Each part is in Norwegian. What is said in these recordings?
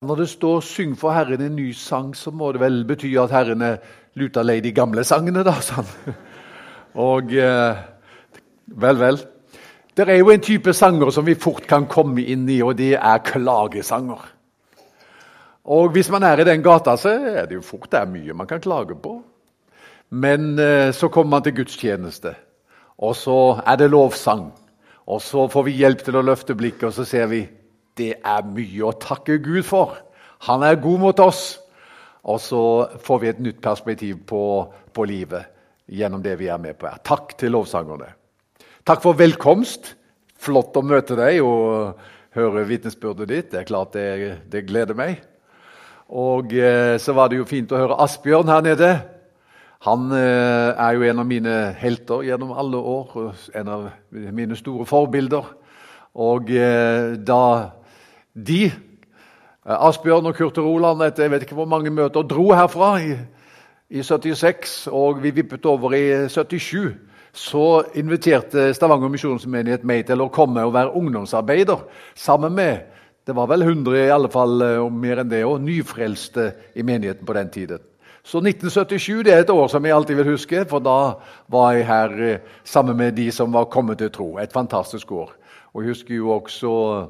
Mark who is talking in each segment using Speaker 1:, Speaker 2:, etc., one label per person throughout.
Speaker 1: Når det står 'Syng for Herren en ny sang', så må det vel bety at Herren er luta lei de gamle sangene, da. Sånn. Og eh, Vel, vel. Det er jo en type sanger som vi fort kan komme inn i, og det er klagesanger. Og hvis man er i den gata, så er det jo fort det er mye man kan klage på. Men eh, så kommer man til gudstjeneste, og så er det lovsang. Og så får vi hjelp til å løfte blikket, og så ser vi det er mye å takke Gud for. Han er god mot oss. Og så får vi et nytt perspektiv på, på livet gjennom det vi er med på her. Takk til lovsangerne. Takk for velkomst. Flott å møte deg og høre vitnesbyrdet ditt. Det er klart det, det gleder meg. Og eh, så var det jo fint å høre Asbjørn her nede. Han eh, er jo en av mine helter gjennom alle år. En av mine store forbilder. Og eh, da de, eh, Asbjørn og Kurt Roland, etter jeg vet ikke hvor mange møter, dro herfra i, i 76, og vi vippet over i 77. Så inviterte Stavanger misjonsmenighet meg til å komme og være ungdomsarbeider sammen med det var vel 100 i alle fall, eh, og mer enn det, og nyfrelste i menigheten på den tiden. Så 1977 det er et år som jeg alltid vil huske, for da var jeg her eh, sammen med de som var kommet til tro. Et fantastisk år. Og Jeg husker jo også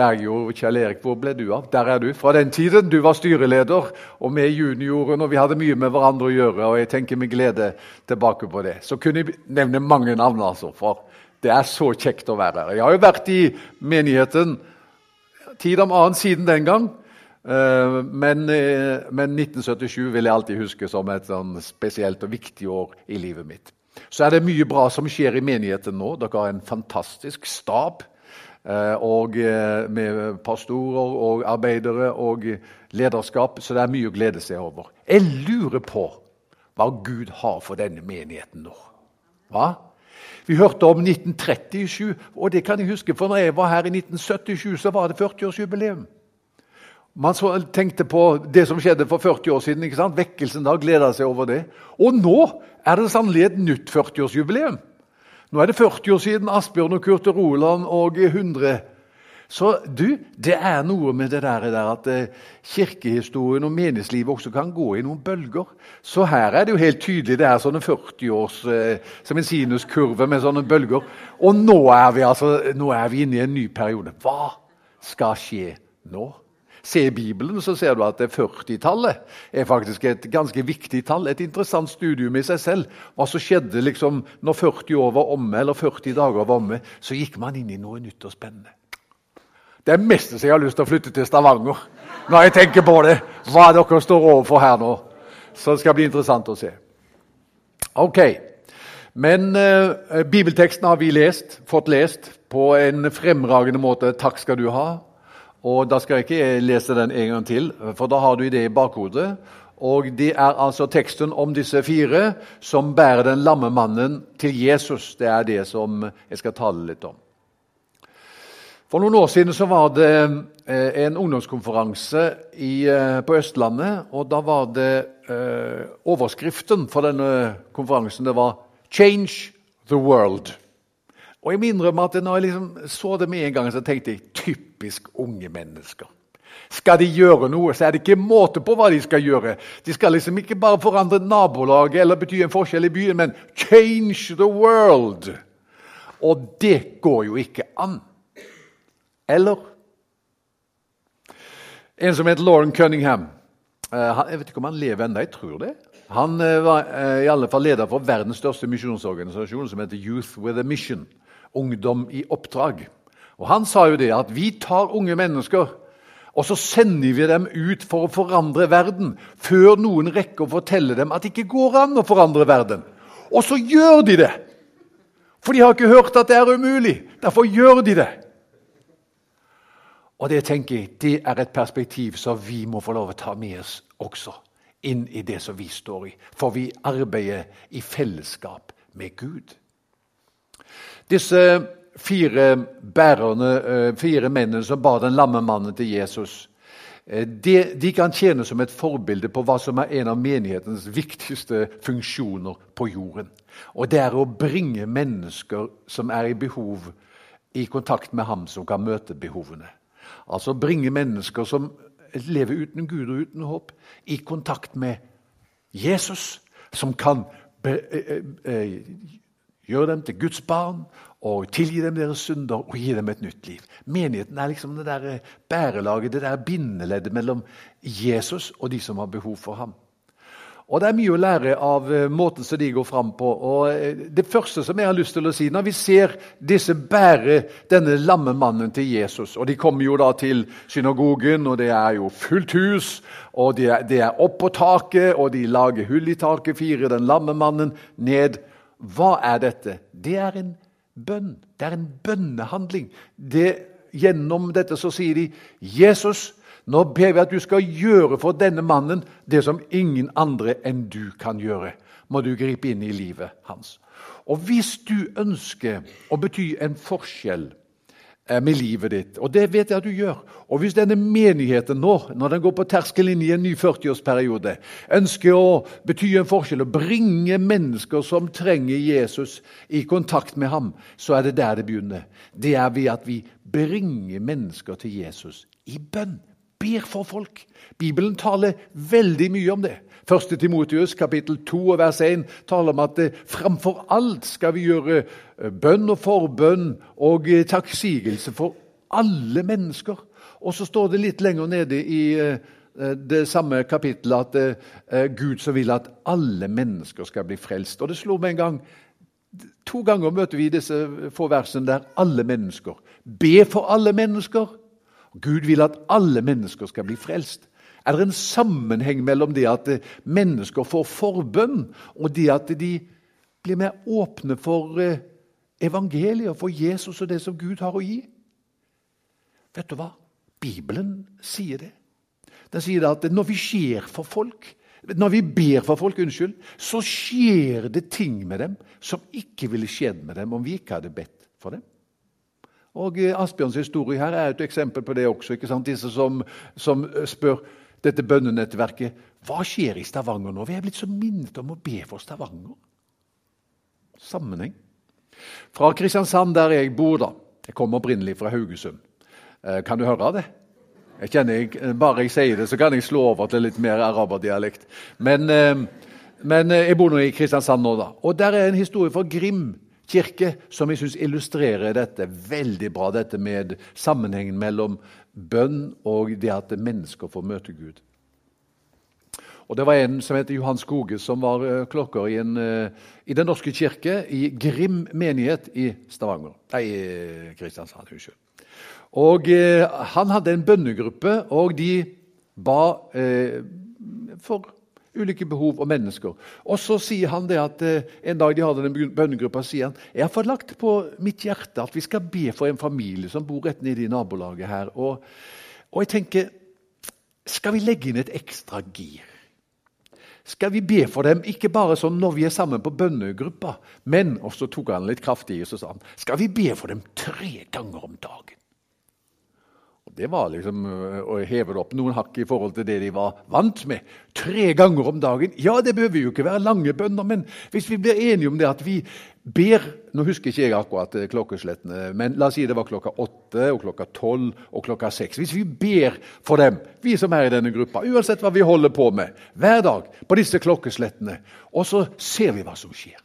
Speaker 1: Bergjord, Kjell Erik, hvor ble du av? Der er du. Fra den tiden. Du var styreleder, og vi junioren, og vi hadde mye med hverandre å gjøre. og jeg tenker med glede tilbake på det. Så kunne jeg nevne mange navn, altså, for det er så kjekt å være her. Jeg har jo vært i menigheten tid om annen siden den gang. Eh, men, eh, men 1977 vil jeg alltid huske som et sånn spesielt og viktig år i livet mitt. Så er det mye bra som skjer i menigheten nå. Dere har en fantastisk stab. Eh, og eh, med pastorer og arbeidere og lederskap. Så det er mye å glede seg over. Jeg lurer på hva Gud har for denne menigheten nå. Hva? Vi hørte om 1937, og det kan jeg huske, for når jeg var her i 1977, så var det 40-årsjubileum. Man tenkte på det som skjedde for 40 år siden. ikke sant? Vekkelsen da gleda seg over det. Og nå er det sannelig et nytt 40-årsjubileum. Nå er det 40 år siden Asbjørn og Kurt Roland og 100. Så du, det er noe med det der, at eh, kirkehistorien og menighetslivet også kan gå i noen bølger. Så her er det jo helt tydelig det er sånne 40 års eh, som en sinuskurve med sånne bølger. Og nå er vi altså, nå er vi inne i en ny periode. Hva skal skje nå? Se i Bibelen, så ser du at 40-tallet er faktisk et ganske viktig tall. Et interessant studium i seg selv. Hva som skjedde liksom når 40 år var omme, eller 40 dager var omme. Så gikk man inn i noe nytt og spennende. Det er mest jeg har lyst til å flytte til Stavanger når jeg tenker på det. Hva dere står overfor her nå. Så det skal bli interessant å se. Ok, Men eh, bibelteksten har vi lest, fått lest på en fremragende måte. Takk skal du ha. Og Da skal jeg ikke lese den en gang til, for da har du det i bakhodet. Og Det er altså teksten om disse fire som bærer den lamme mannen til Jesus. Det er det som jeg skal tale litt om. For noen år siden så var det eh, en ungdomskonferanse i, eh, på Østlandet. og Da var det eh, overskriften for denne konferansen det var 'Change the World'. Og jeg må innrømme at når jeg liksom så det med en gang, så tenkte jeg typisk unge mennesker. Skal de gjøre noe, så er det ikke måte på hva de skal gjøre. De skal liksom ikke bare forandre nabolaget eller bety en forskjell i byen, men 'change the world'. Og det går jo ikke an. Eller? En som heter Lauren Cunningham. Eh, jeg vet ikke om han lever ennå, jeg tror det. Han eh, var eh, i alle fall leder for verdens største misjonsorganisasjon, som heter Youth with a Mission ungdom i oppdrag. Og Han sa jo det at vi tar unge mennesker og så sender vi dem ut for å forandre verden før noen rekker å fortelle dem at det ikke går an å forandre verden. Og så gjør de det! For de har ikke hørt at det er umulig. Derfor gjør de det. Og det tenker jeg, det er et perspektiv som vi må få lov å ta med oss også inn i det som vi står i. For vi arbeider i fellesskap med Gud. Disse fire bærerne, eh, fire mennene som bar den lamme mannen til Jesus, eh, de, de, kan tjene som et forbilde på hva som er en av menighetens viktigste funksjoner på jorden. Og det er å bringe mennesker som er i behov, i kontakt med ham som kan møte behovene. Altså bringe mennesker som lever uten Gud og uten håp, i kontakt med Jesus, som kan be, eh, eh, gjøre dem til Guds barn og tilgi dem deres synder og gi dem et nytt liv. Menigheten er liksom det der bærelaget, det der bindeleddet mellom Jesus og de som har behov for ham. Og Det er mye å lære av eh, måten som de går fram på. Og eh, Det første som jeg har lyst til å si, når vi ser disse bære denne lamme mannen til Jesus og De kommer jo da til synagogen, og det er jo fullt hus. og Det er, det er opp på taket, og de lager hull i taket, firer den lamme mannen ned. Hva er dette? Det er en bønn. Det er en bønnehandling. Det, gjennom dette så sier de 'Jesus' Nå ber vi at du skal gjøre for denne mannen det som ingen andre enn du kan gjøre. Må du gripe inn i livet hans. Og hvis du ønsker å bety en forskjell med livet ditt, og det vet jeg at du gjør Og hvis denne menigheten nå, når den går på terskelen i en ny 40-årsperiode, ønsker å bety en forskjell og bringe mennesker som trenger Jesus, i kontakt med ham, så er det der det begynner. Det er ved at vi bringer mennesker til Jesus i bønn ber for folk. Bibelen taler veldig mye om det. 1. Timotius kapittel 2 og vers 1 taler om at eh, framfor alt skal vi gjøre eh, bønn og forbønn og eh, takksigelse for alle mennesker. Og så står det litt lenger nede i det samme kapittelet at Gud som vil at alle mennesker skal bli frelst. Og det slo meg en gang To ganger møter vi disse få versene der alle mennesker. Be for alle mennesker. Gud vil at alle mennesker skal bli frelst. Er det en sammenheng mellom det at eh, mennesker får forbønn, og det at de blir mer åpne for eh, evangeliet, for Jesus og det som Gud har å gi? Vet du hva? Bibelen sier det. Den sier at når vi skjer for folk, når vi ber for folk, unnskyld, så skjer det ting med dem som ikke ville skjedd med dem om vi ikke hadde bedt for dem. Og eh, Asbjørns historie her er et eksempel på det også. ikke sant? Disse som, som spør dette bønnenettverket hva skjer i Stavanger nå. Vi er blitt så minnet om å be for Stavanger. Sammenheng. Fra Kristiansand, der jeg bor, da. Jeg kommer opprinnelig fra Haugesund. Eh, kan du høre det? Jeg kjenner, Bare jeg sier det, så kan jeg slå over til litt mer araberdialekt. Men, men jeg bor nå i Kristiansand nå, da. Og der er en historie fra Grim kirke som jeg syns illustrerer dette veldig bra, dette med sammenhengen mellom bønn og det at mennesker får møte Gud. Og Det var en som heter Johan Skoge, som var uh, klokker i, en, uh, i, Den norske kirke i Grim menighet i Stavanger. Nei, Kristiansand. Unnskyld. Og eh, Han hadde en bønnegruppe, og de ba for ulike behov og mennesker. Og så sier han det at eh, En dag de hadde den bønnegruppa, sier han jeg har fått lagt på mitt hjerte at vi skal be for en familie som bor rett nede i nabolaget her. Og, og jeg tenker Skal vi legge inn et ekstra gir? Skal vi be for dem, ikke bare sånn når vi er sammen på bønnegruppa, men og så tok han litt kraftig i så sa han, skal vi be for dem tre ganger om dagen? Det var liksom øh, å heve det opp noen hakk i forhold til det de var vant med. Tre ganger om dagen. Ja, det behøver jo ikke være lange bønner, men hvis vi blir enige om det at vi ber Nå husker ikke jeg akkurat øh, klokkeslettene, men la oss si det var klokka åtte, og klokka tolv og klokka seks. Hvis vi ber for dem, vi som er i denne gruppa, uansett hva vi holder på med, hver dag på disse klokkeslettene, og så ser vi hva som skjer.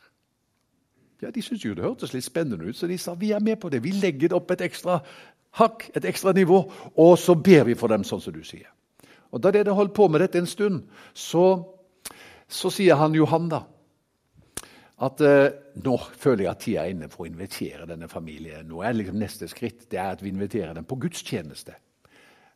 Speaker 1: Ja, De syntes jo det hørtes litt spennende ut, så de sa vi er med på det. Vi legger opp et ekstra hakk, et ekstra nivå, og så ber vi for dem, sånn som du sier. Og Da dere holdt på med dette en stund, så, så sier han Johan da, at eh, nå føler jeg at tida er inne for å invitere denne familien. Nå er liksom Neste skritt det er at vi inviterer dem på gudstjeneste.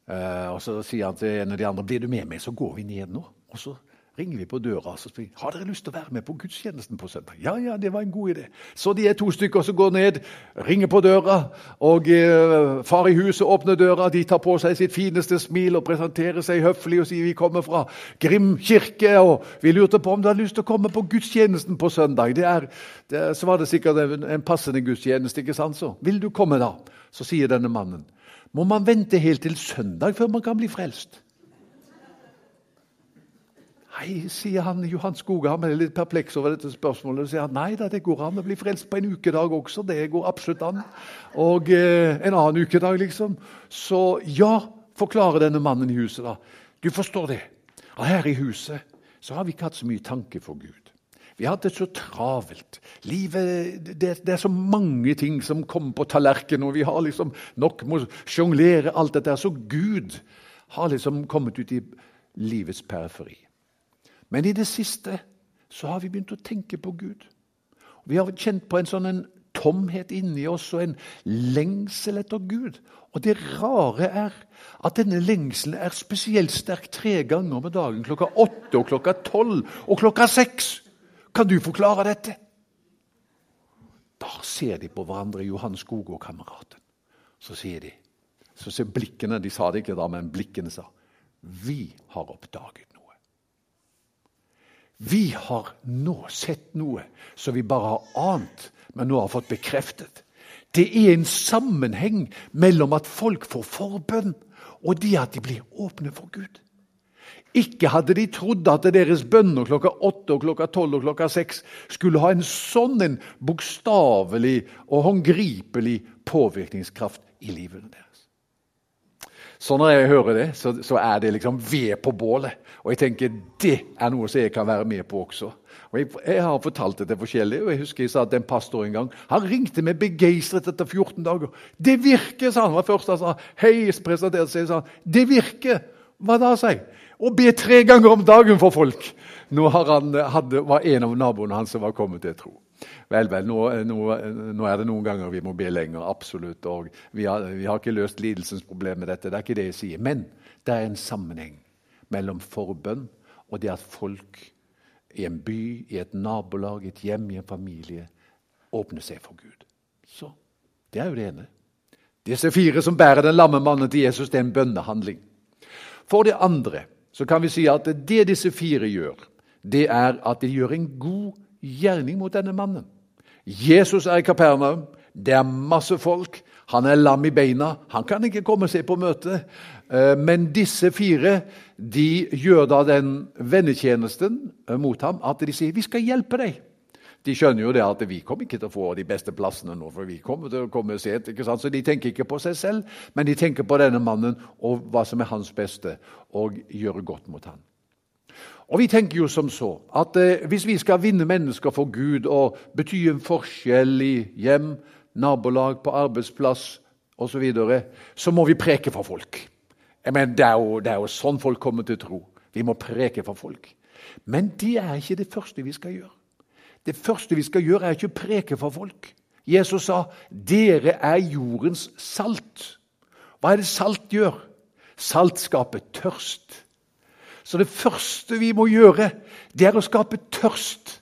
Speaker 1: Eh, og Så sier han til en av de andre blir du med meg, så går vi ned nå. Og så ringer vi på døra og spør har dere lyst til å være med på gudstjenesten på søndag. Ja, ja, det var en god idé. Så de er to stykker som går ned, ringer på døra. og eh, Far i huset åpner døra, de tar på seg sitt fineste smil og presenterer seg høflig og sier vi kommer fra Grim kirke. og Vi lurte på om du har lyst til å komme på gudstjenesten på søndag. Det er, det så var det sikkert en, en passende gudstjeneste. ikke sant så? Vil du komme da? Så sier denne mannen. Må man vente helt til søndag før man kan bli frelst? Nei, sier han Johan Skoge, han er litt perpleks over dette spørsmålet. sier han, Nei da, det går an å bli frelst på en ukedag også. Det går absolutt an. Og eh, en annen ukedag, liksom. Så ja, forklarer denne mannen i huset. da. Du forstår det. Og her i huset så har vi ikke hatt så mye tanke for Gud. Vi har hatt det så travelt. Livet, det, det, er så mange ting som kommer på tallerkenen, og vi har liksom nok med å sjonglere alt dette. Så Gud har liksom kommet ut i livets periferi. Men i det siste så har vi begynt å tenke på Gud. Vi har kjent på en sånn en tomhet inni oss og en lengsel etter Gud. Og det rare er at denne lengselen er spesielt sterk tre ganger med dagen. Klokka åtte og klokka tolv og klokka seks. Kan du forklare dette? Da ser de på hverandre, Johan Skoge og kameraten. Så sier de, så ser blikkene De sa det ikke da, men blikkene sa Vi har oppdaget. Vi har nå sett noe som vi bare har ant, men nå har fått bekreftet. Det er en sammenheng mellom at folk får forbønn, og det at de blir åpne for Gud. Ikke hadde de trodd at deres bønner klokka åtte, og klokka tolv og klokka seks skulle ha en sånn bokstavelig og håndgripelig påvirkningskraft i livet deres. Så når jeg hører det, så, så, er det liksom ved på bålet. Og jeg tenker det er noe som jeg kan være med på også. Og Jeg, jeg har fortalt det til forskjellige, og jeg husker jeg sa at en pastor en gang han ringte meg begeistret etter 14 dager. 'Det virker', sa han. var først han sa 'Hei', presenterte seg, sa han. 'Det virker'. Hva da, sa jeg. Å be tre ganger om dagen for folk. Nå han, hadde, var en av naboene hans som var kommet til tro. Vel, vel, nå, nå, nå, er det noen ganger vi må be lenger, absolutt. og vi har, vi har, ikke løst lidelsens problem med dette. det er ikke det jeg sier. Men det er en sammenheng mellom forbønn og det at folk i en by, i et nabolag, i et hjem, i en familie åpner seg for Gud. Så Det er jo det ene. Disse fire som bærer den lamme mannen til Jesus, det er en bønnehandling. For det andre så kan vi si at det disse fire gjør, det er at de gjør en god gjerning mot denne mannen. Jesus er i Kapernaum. Det er masse folk. Han er lam i beina. Han kan ikke komme seg på møte. Eh, men disse fire de gjør da den vennetjenesten eh, mot ham at de sier vi skal hjelpe deg. De skjønner jo det at vi kommer ikke til å få de beste plassene nå, for vi kommer til å komme sent. ikke sant? Så De tenker ikke på seg selv, men de tenker på denne mannen og hva som er hans beste, og gjøre godt mot ham. Og Vi tenker jo som så at eh, hvis vi skal vinne mennesker for Gud og bety en forskjell i hjem, nabolag, på arbeidsplass osv., så, videre, så må vi preke for folk. Men det er, jo, det er jo sånn folk kommer til tro. Vi må preke for folk. Men det er ikke det første vi skal gjøre. Det første vi skal gjøre, er ikke å preke for folk. Jesus sa 'Dere er jordens salt'. Hva er det salt gjør? Salt skaper tørst. Så det første vi må gjøre, det er å skape tørst.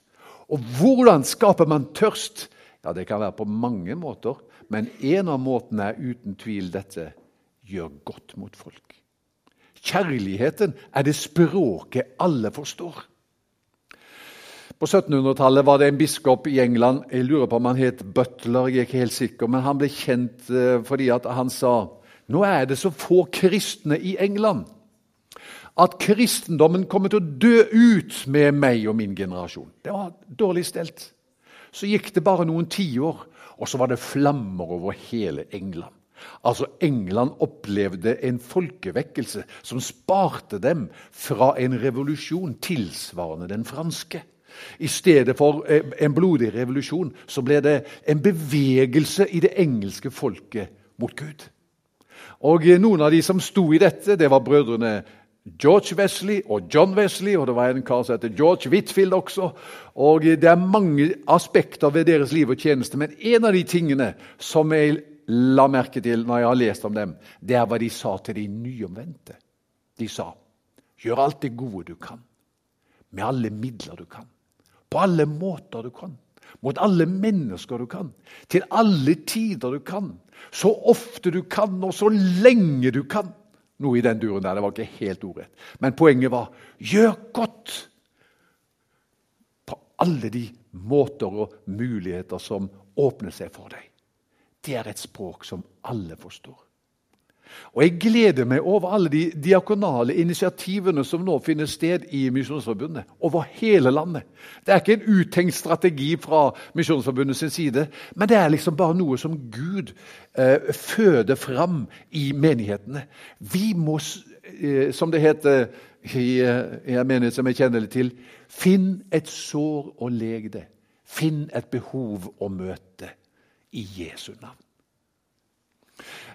Speaker 1: Og hvordan skaper man tørst? Ja, Det kan være på mange måter, men en av måtene er uten tvil dette gjør godt mot folk. Kjærligheten er det språket alle forstår. På 1700-tallet var det en biskop i England jeg lurer på om han het Butler, jeg er ikke helt sikker, men han ble kjent eh, fordi han sa nå er det så få kristne i England at kristendommen kommer til å dø ut med meg og min generasjon. Det var dårlig stelt. Så gikk det bare noen tiår, og så var det flammer over hele England. Altså England opplevde en folkevekkelse som sparte dem fra en revolusjon tilsvarende den franske. I stedet for eh, en blodig revolusjon så ble det en bevegelse i det engelske folket mot Gud. Og Noen av de som sto i dette, det var brødrene George Wesley og John Wesley, og det var en kar som heter George Whitfield også. Og Det er mange aspekter ved deres liv og tjeneste, men en av de tingene som jeg la merke til når jeg har lest om dem, det er hva de sa til de nyomvendte. De sa gjør alt det gode du kan, med alle midler du kan, på alle måter du kan, mot alle mennesker du kan, til alle tider du kan, så ofte du kan, og så lenge du kan. Noe i den duren der. Det var ikke helt ordrett. Men poenget var gjør godt på alle de måter og muligheter som åpner seg for deg. Det er et språk som alle forstår. Og jeg gleder meg over alle de diakonale initiativene som nå finner sted i Misjonsforbundet. Over hele landet. Det er ikke en uttenkt strategi fra Misjonsforbundet sin side, men det er liksom bare noe som Gud eh, føder fram i menighetene. Vi må, eh, som det heter i, eh, i en menighet som jeg kjenner litt til, finn et sår og leg det. Finn et behov å møte i Jesu navn.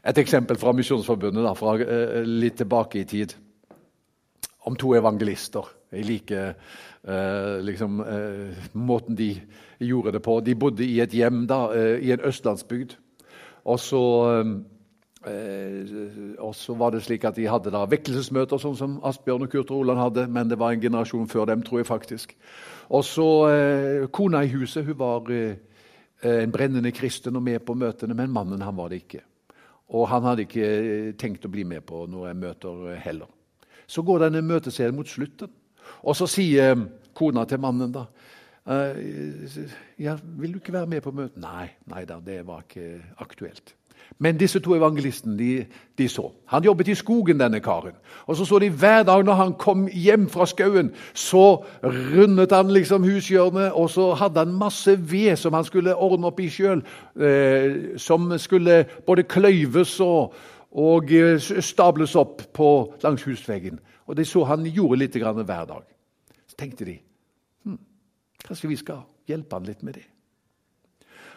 Speaker 1: Et eksempel fra Misjonsforbundet fra uh, litt tilbake i tid. Om to evangelister. Jeg liker uh, liksom, uh, måten de gjorde det på. De bodde i et hjem da, i en østlandsbygd. Og så var det slik at de hadde da vekkelsesmøter, sånn som Asbjørn og Kurt Roland hadde. Men det var en generasjon før dem, tror jeg faktisk. Og så Kona i huset hun var en brennende kristen og med på møtene, men mannen han var det ikke. Og han hadde ikke eh, tenkt å bli med på noen møter heller. Så går denne møteserien mot slutten, og så sier kona til mannen da eh, ja, 'Vil du ikke være med på møtet?' Nei, nei da, det var ikke aktuelt. Men disse to evangelistene de, de, så. Han jobbet i skogen, denne karen. Og så så de hver dag når han kom hjem fra skauen, så rundet han liksom hushjørnet, og så hadde han masse ved som han skulle ordne opp i sjøl, eh, som skulle både kløyves og, og eh, stables opp på, langs husveggen. Og de så han gjorde litt hver dag. Så tenkte de hm, kanskje vi skal hjelpe han litt med det.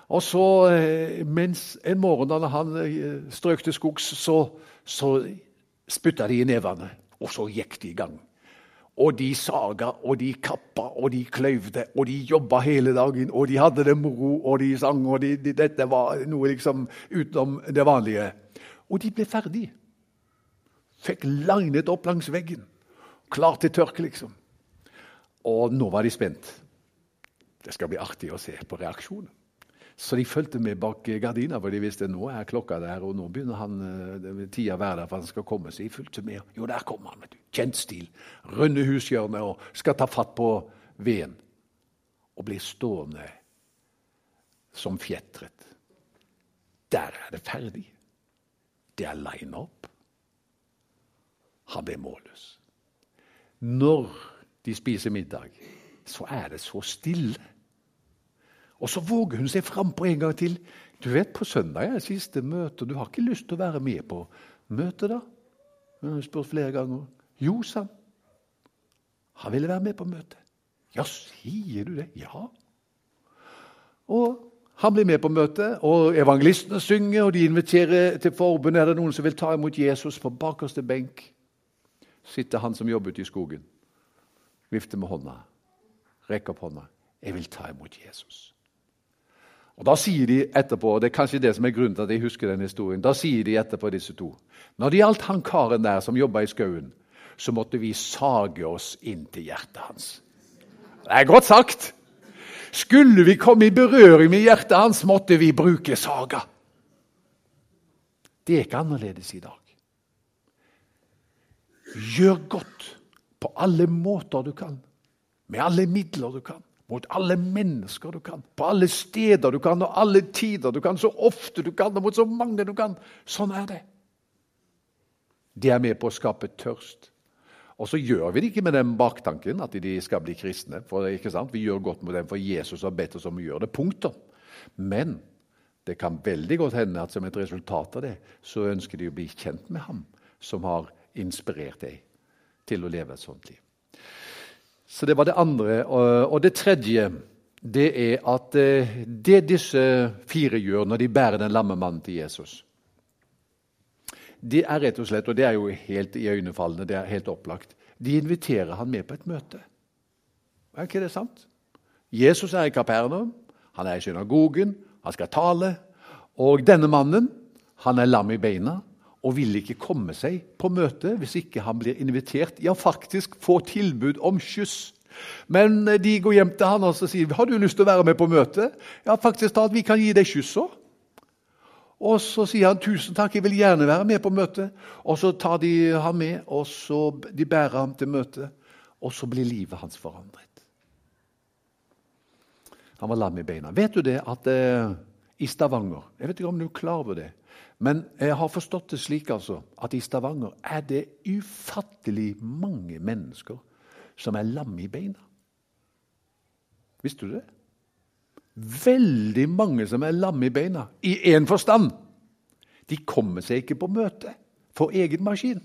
Speaker 1: Og så, eh, mens en morgen da han eh, strøk til skogs, så, så spytta de i nevene, og så gikk de i gang. Og de saga, og de kappa, og de kløyvde, og de jobba hele dagen. Og de hadde det moro, og de sang, og de, de, dette var noe liksom utenom det vanlige. Og de ble ferdig. Fikk linet opp langs veggen. Klar til tørke, liksom. Og nå var de spent. Det skal bli artig å se på reaksjonen. Så de fulgte med bak gardina, for de visste nå er klokka der, og nå begynner han eh, tida være der for han skal komme. Så de fulgte med. Jo, der kommer han. vet du. Kjent stil. Runde hushjørnet og skal ta fatt på veden. Og blir stående som fjetret. Der er det ferdig. Det er line opp. Han blir målløs. Når de spiser middag, så er det så stille. Og så våger hun seg frampå en gang til. Du vet, På søndag er siste møte, og du har ikke lyst til å være med på møtet, da? Hun har spurt flere ganger. Jo, sa han. Han ville være med på møtet. Ja, sier du det? Ja. Og han blir med på møtet, og evangelistene synger, og de inviterer til forbund. Er det noen som vil ta imot Jesus på bakerste benk? Sitter han som jobber ute i skogen, vifter med hånda, rekker opp hånda. Jeg vil ta imot Jesus. Og Da sier de etterpå, og det er kanskje det som er grunnen til at jeg husker den historien, da sier de etterpå disse to Når det gjaldt han karen der som jobba i skauen, så måtte vi sage oss inn til hjertet hans. Det er godt sagt! Skulle vi komme i berøring med hjertet hans, måtte vi bruke saga. Det er ikke annerledes i dag. Gjør godt på alle måter du kan, med alle midler du kan mot alle mennesker du kan, på alle steder du kan, og alle tider du kan, så ofte du kan, og mot så mange du kan. Sånn er det. Det er med på å skape tørst. Og så gjør vi det ikke med den baktanken at de skal bli kristne. for? Vi gjør godt med dem, for Jesus har bedt oss om å gjøre det. Punktum. Men det kan veldig godt hende at som et resultat av det, så ønsker de å bli kjent med ham som har inspirert deg til å leve et sånt liv. Så det var det andre. Og det tredje det er at eh, det disse fire gjør når de bærer den lamme mannen til Jesus Det er rett og slett, og det er jo helt iøynefallende, det er helt opplagt De inviterer han med på et møte. Er ikke det sant? Jesus er i Kapernaum, han er i synagogen, han skal tale. Og denne mannen han er lam i beina og vil ikke komme seg på møte hvis ikke han blir invitert. Ja, faktisk få tilbud om skyss. Men eh, de går hjem til han og sier har du lyst til å være med på møtet. Ja, faktisk at vi kan gi deg skyss òg. Og så sier han tusen takk, jeg vil gjerne være med på møtet. Og så tar de ham med, og så de bærer ham til møtet. Og så blir livet hans forandret. Han var lam i beina. Vet du det at eh, i Stavanger Jeg vet ikke om du er klar over det, Men jeg har forstått det slik altså, at i Stavanger er det ufattelig mange mennesker som er lamme i beina. Visste du det? Veldig mange som er lamme i beina, i én forstand. De kommer seg ikke på møte for egen maskin.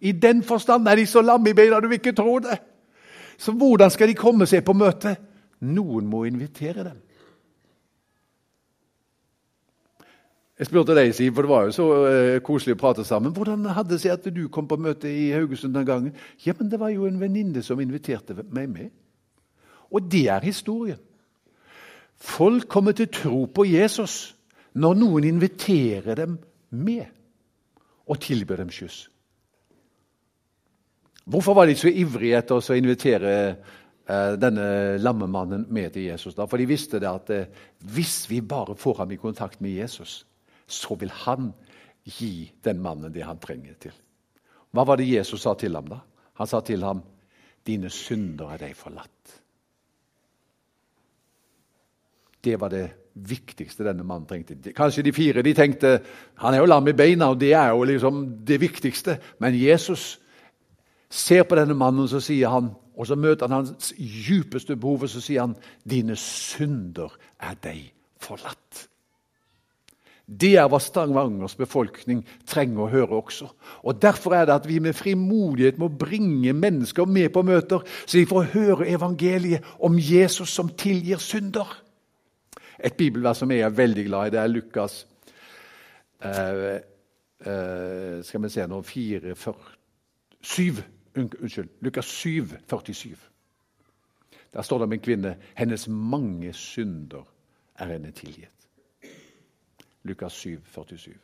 Speaker 1: I den forstand er de så lamme i beina du vil ikke tro det. Så hvordan skal de komme seg på møte? Noen må invitere dem. Jeg spurte deg, Siv, for det var jo så uh, koselig å prate sammen. Hvordan hadde det seg at du kom på møte i Haugesund den gangen? Ja, men Det var jo en venninne som inviterte meg med. Og det er historien. Folk kommer til tro på Jesus når noen inviterer dem med og tilbyr dem skyss. Hvorfor var de så ivrige etter å invitere uh, denne lammemannen med til Jesus? da? For de visste det at uh, hvis vi bare får ham i kontakt med Jesus, så vil han gi den mannen det han trenger til. Hva var det Jesus sa til ham da? Han sa til ham, 'Dine synder er deg forlatt'. Det var det viktigste denne mannen trengte. Kanskje de fire de tenkte han er jo lam i beina, og det er jo liksom det viktigste. Men Jesus ser på denne mannen, så sier han, og så møter han hans djupeste behov, og så sier han, 'Dine synder er deg forlatt'. Det er hva Stavangers befolkning trenger å høre også. Og Derfor er det at vi med frimodighet må bringe mennesker med på møter, så de får høre evangeliet om Jesus som tilgir synder. Et bibelvers som jeg er veldig glad i, det er Lukas eh, eh, Skal vi se nå 4, 4 7, Unnskyld. Lukas 7, 47. Der står det om en kvinne. Hennes mange synder er henne tilgitt. Lukas 7, 47.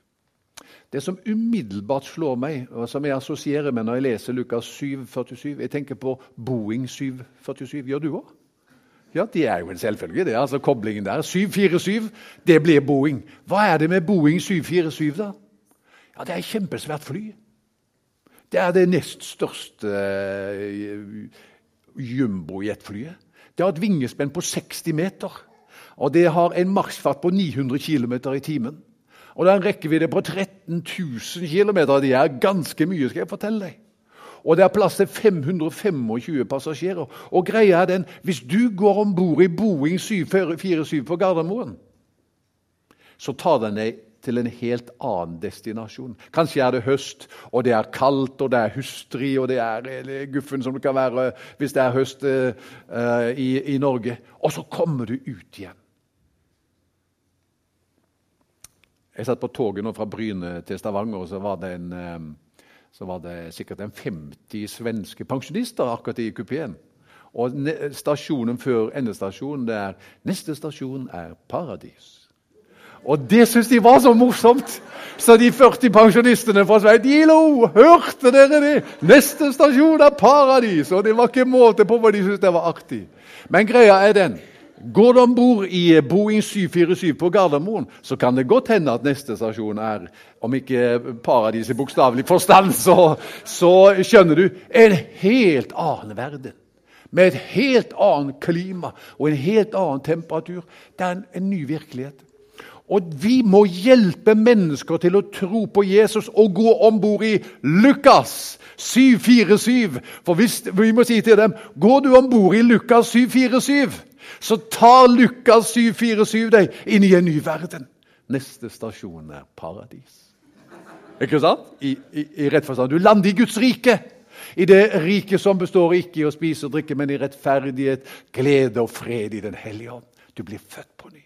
Speaker 1: Det som umiddelbart slår meg, og som jeg assosierer med når jeg leser Lukas 7, 47 Jeg tenker på Boeing 747. Gjør du òg? Ja, Det er jo en selvfølge, det. altså Koblingen der. 747, det blir Boeing. Hva er det med Boeing 747, da? Ja, Det er et kjempesvært fly. Det er det nest største uh, jumbojetflyet. Det har et vingespenn på 60 meter. Og det har en maksfart på 900 km i timen. Og det har en rekkevidde på 13 000 km. Det er ganske mye, skal jeg fortelle deg. Og det er plass til 525 passasjerer. Og greia er den, Hvis du går om bord i Boeing 747 på Gardermoen, så tar den deg til en helt annen destinasjon. Kanskje er det høst, og det er kaldt, og det er hustrig, og det er guffen som det kan være hvis det er høst uh, i, i Norge. Og så kommer du ut igjen. Jeg satt på toget nå fra Bryne til Stavanger, og så var det, en, så var det sikkert en 50 svenske pensjonister akkurat i kupeen. Og stasjonen før endestasjonen det er Neste stasjon er Paradis. Og det syntes de var så morsomt! Så de 40 pensjonistene fra Sveitilo! Hørte dere det? Neste stasjon er Paradis! Og det var ikke måte på hva de syntes det var artig. Men greia er den Går du om bord i Boeing 747 på Gardermoen, så kan det godt hende at neste stasjon er Om ikke paradis i bokstavelig forstand, så, så, skjønner du en helt annen verden. Med et helt annet klima og en helt annen temperatur. Det er en, en ny virkelighet. Og vi må hjelpe mennesker til å tro på Jesus og gå om bord i Lukas 747. For hvis, vi må si til dem går du om bord i Lukas 747 så tar Lukas 747 deg inn i en ny verden. Neste stasjon er paradis. Ikke sant? I, i, i rett forstand. Du lander i Guds rike. I det riket som består ikke i å spise og drikke, men i rettferdighet, glede og fred i Den hellige ånd. Du blir født på ny.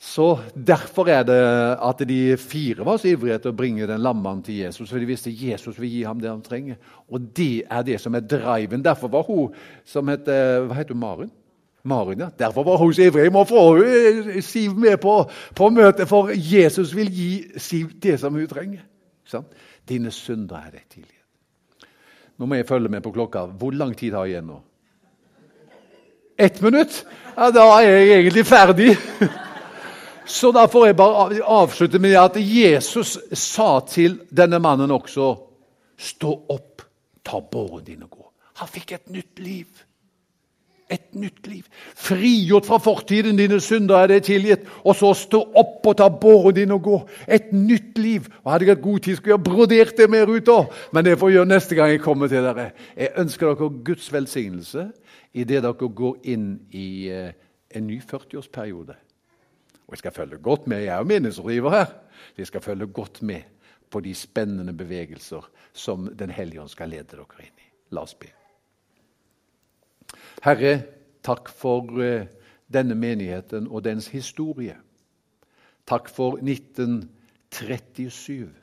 Speaker 1: Så Derfor er det at de fire var så ivrige etter å bringe den lammaen til Jesus. For de visste Jesus vil gi ham det han trenger. Og det er det som er driven. Derfor var hun som heter, hva heter hun, Maren? Maren, ja. Derfor var hun så ivrig. Jeg må få eh, Siv med på, på møtet, for Jesus vil gi Siv det som hun trenger. Sånn? Dine synder er deg tilgitt. Nå må jeg følge med på klokka. Hvor lang tid har jeg igjen nå? Ett minutt? Ja, Da er jeg egentlig ferdig. Så da får jeg bare avslutte med at Jesus sa til denne mannen også Stå opp, ta båren din og gå. Han fikk et nytt liv. Et nytt liv. Frigjort fra fortiden. Dine synder er det tilgitt. Og så stå opp og ta båren din og gå. Et nytt liv. Og Hadde jeg hatt god tid, skulle jeg brodert det mer ut òg. Men det får jeg gjøre neste gang jeg kommer til dere. Jeg ønsker dere Guds velsignelse idet dere går inn i eh, en ny 40-årsperiode. Og jeg skal følge godt med. Jeg er jo meningsrådgiver her. Jeg skal følge godt med på de spennende bevegelser som Den hellige ånd skal lede dere inn i. La oss be. Herre, takk for uh, denne menigheten og dens historie. Takk for 1937.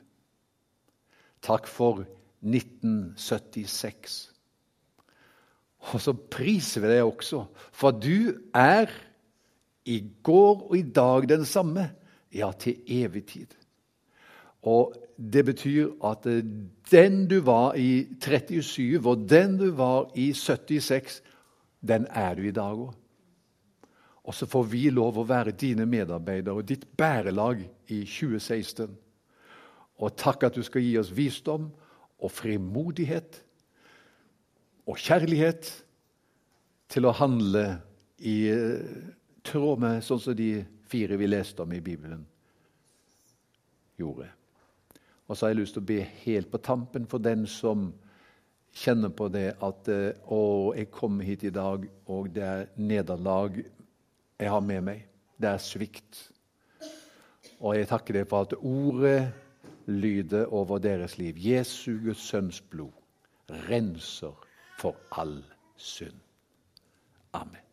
Speaker 1: Takk for 1976. Og så priser vi deg også, for du er i går og i dag den samme, ja, til evig tid. Og det betyr at den du var i 37, og den du var i 76, den er du i dag òg. Og så får vi lov å være dine medarbeidere og ditt bærelag i 2016. Og takk at du skal gi oss visdom og frimodighet og kjærlighet til å handle i tråd med sånn som de fire vi leste om i Bibelen, gjorde. Og så har jeg lyst til å be helt på tampen for den som kjenner på det at eh, å, jeg kommer hit i dag, og det er nederlag jeg har med meg. Det er svikt. Og jeg takker deg for at ordet lyder over deres liv. Jesu Guds sønns blod renser for all synd. Amen.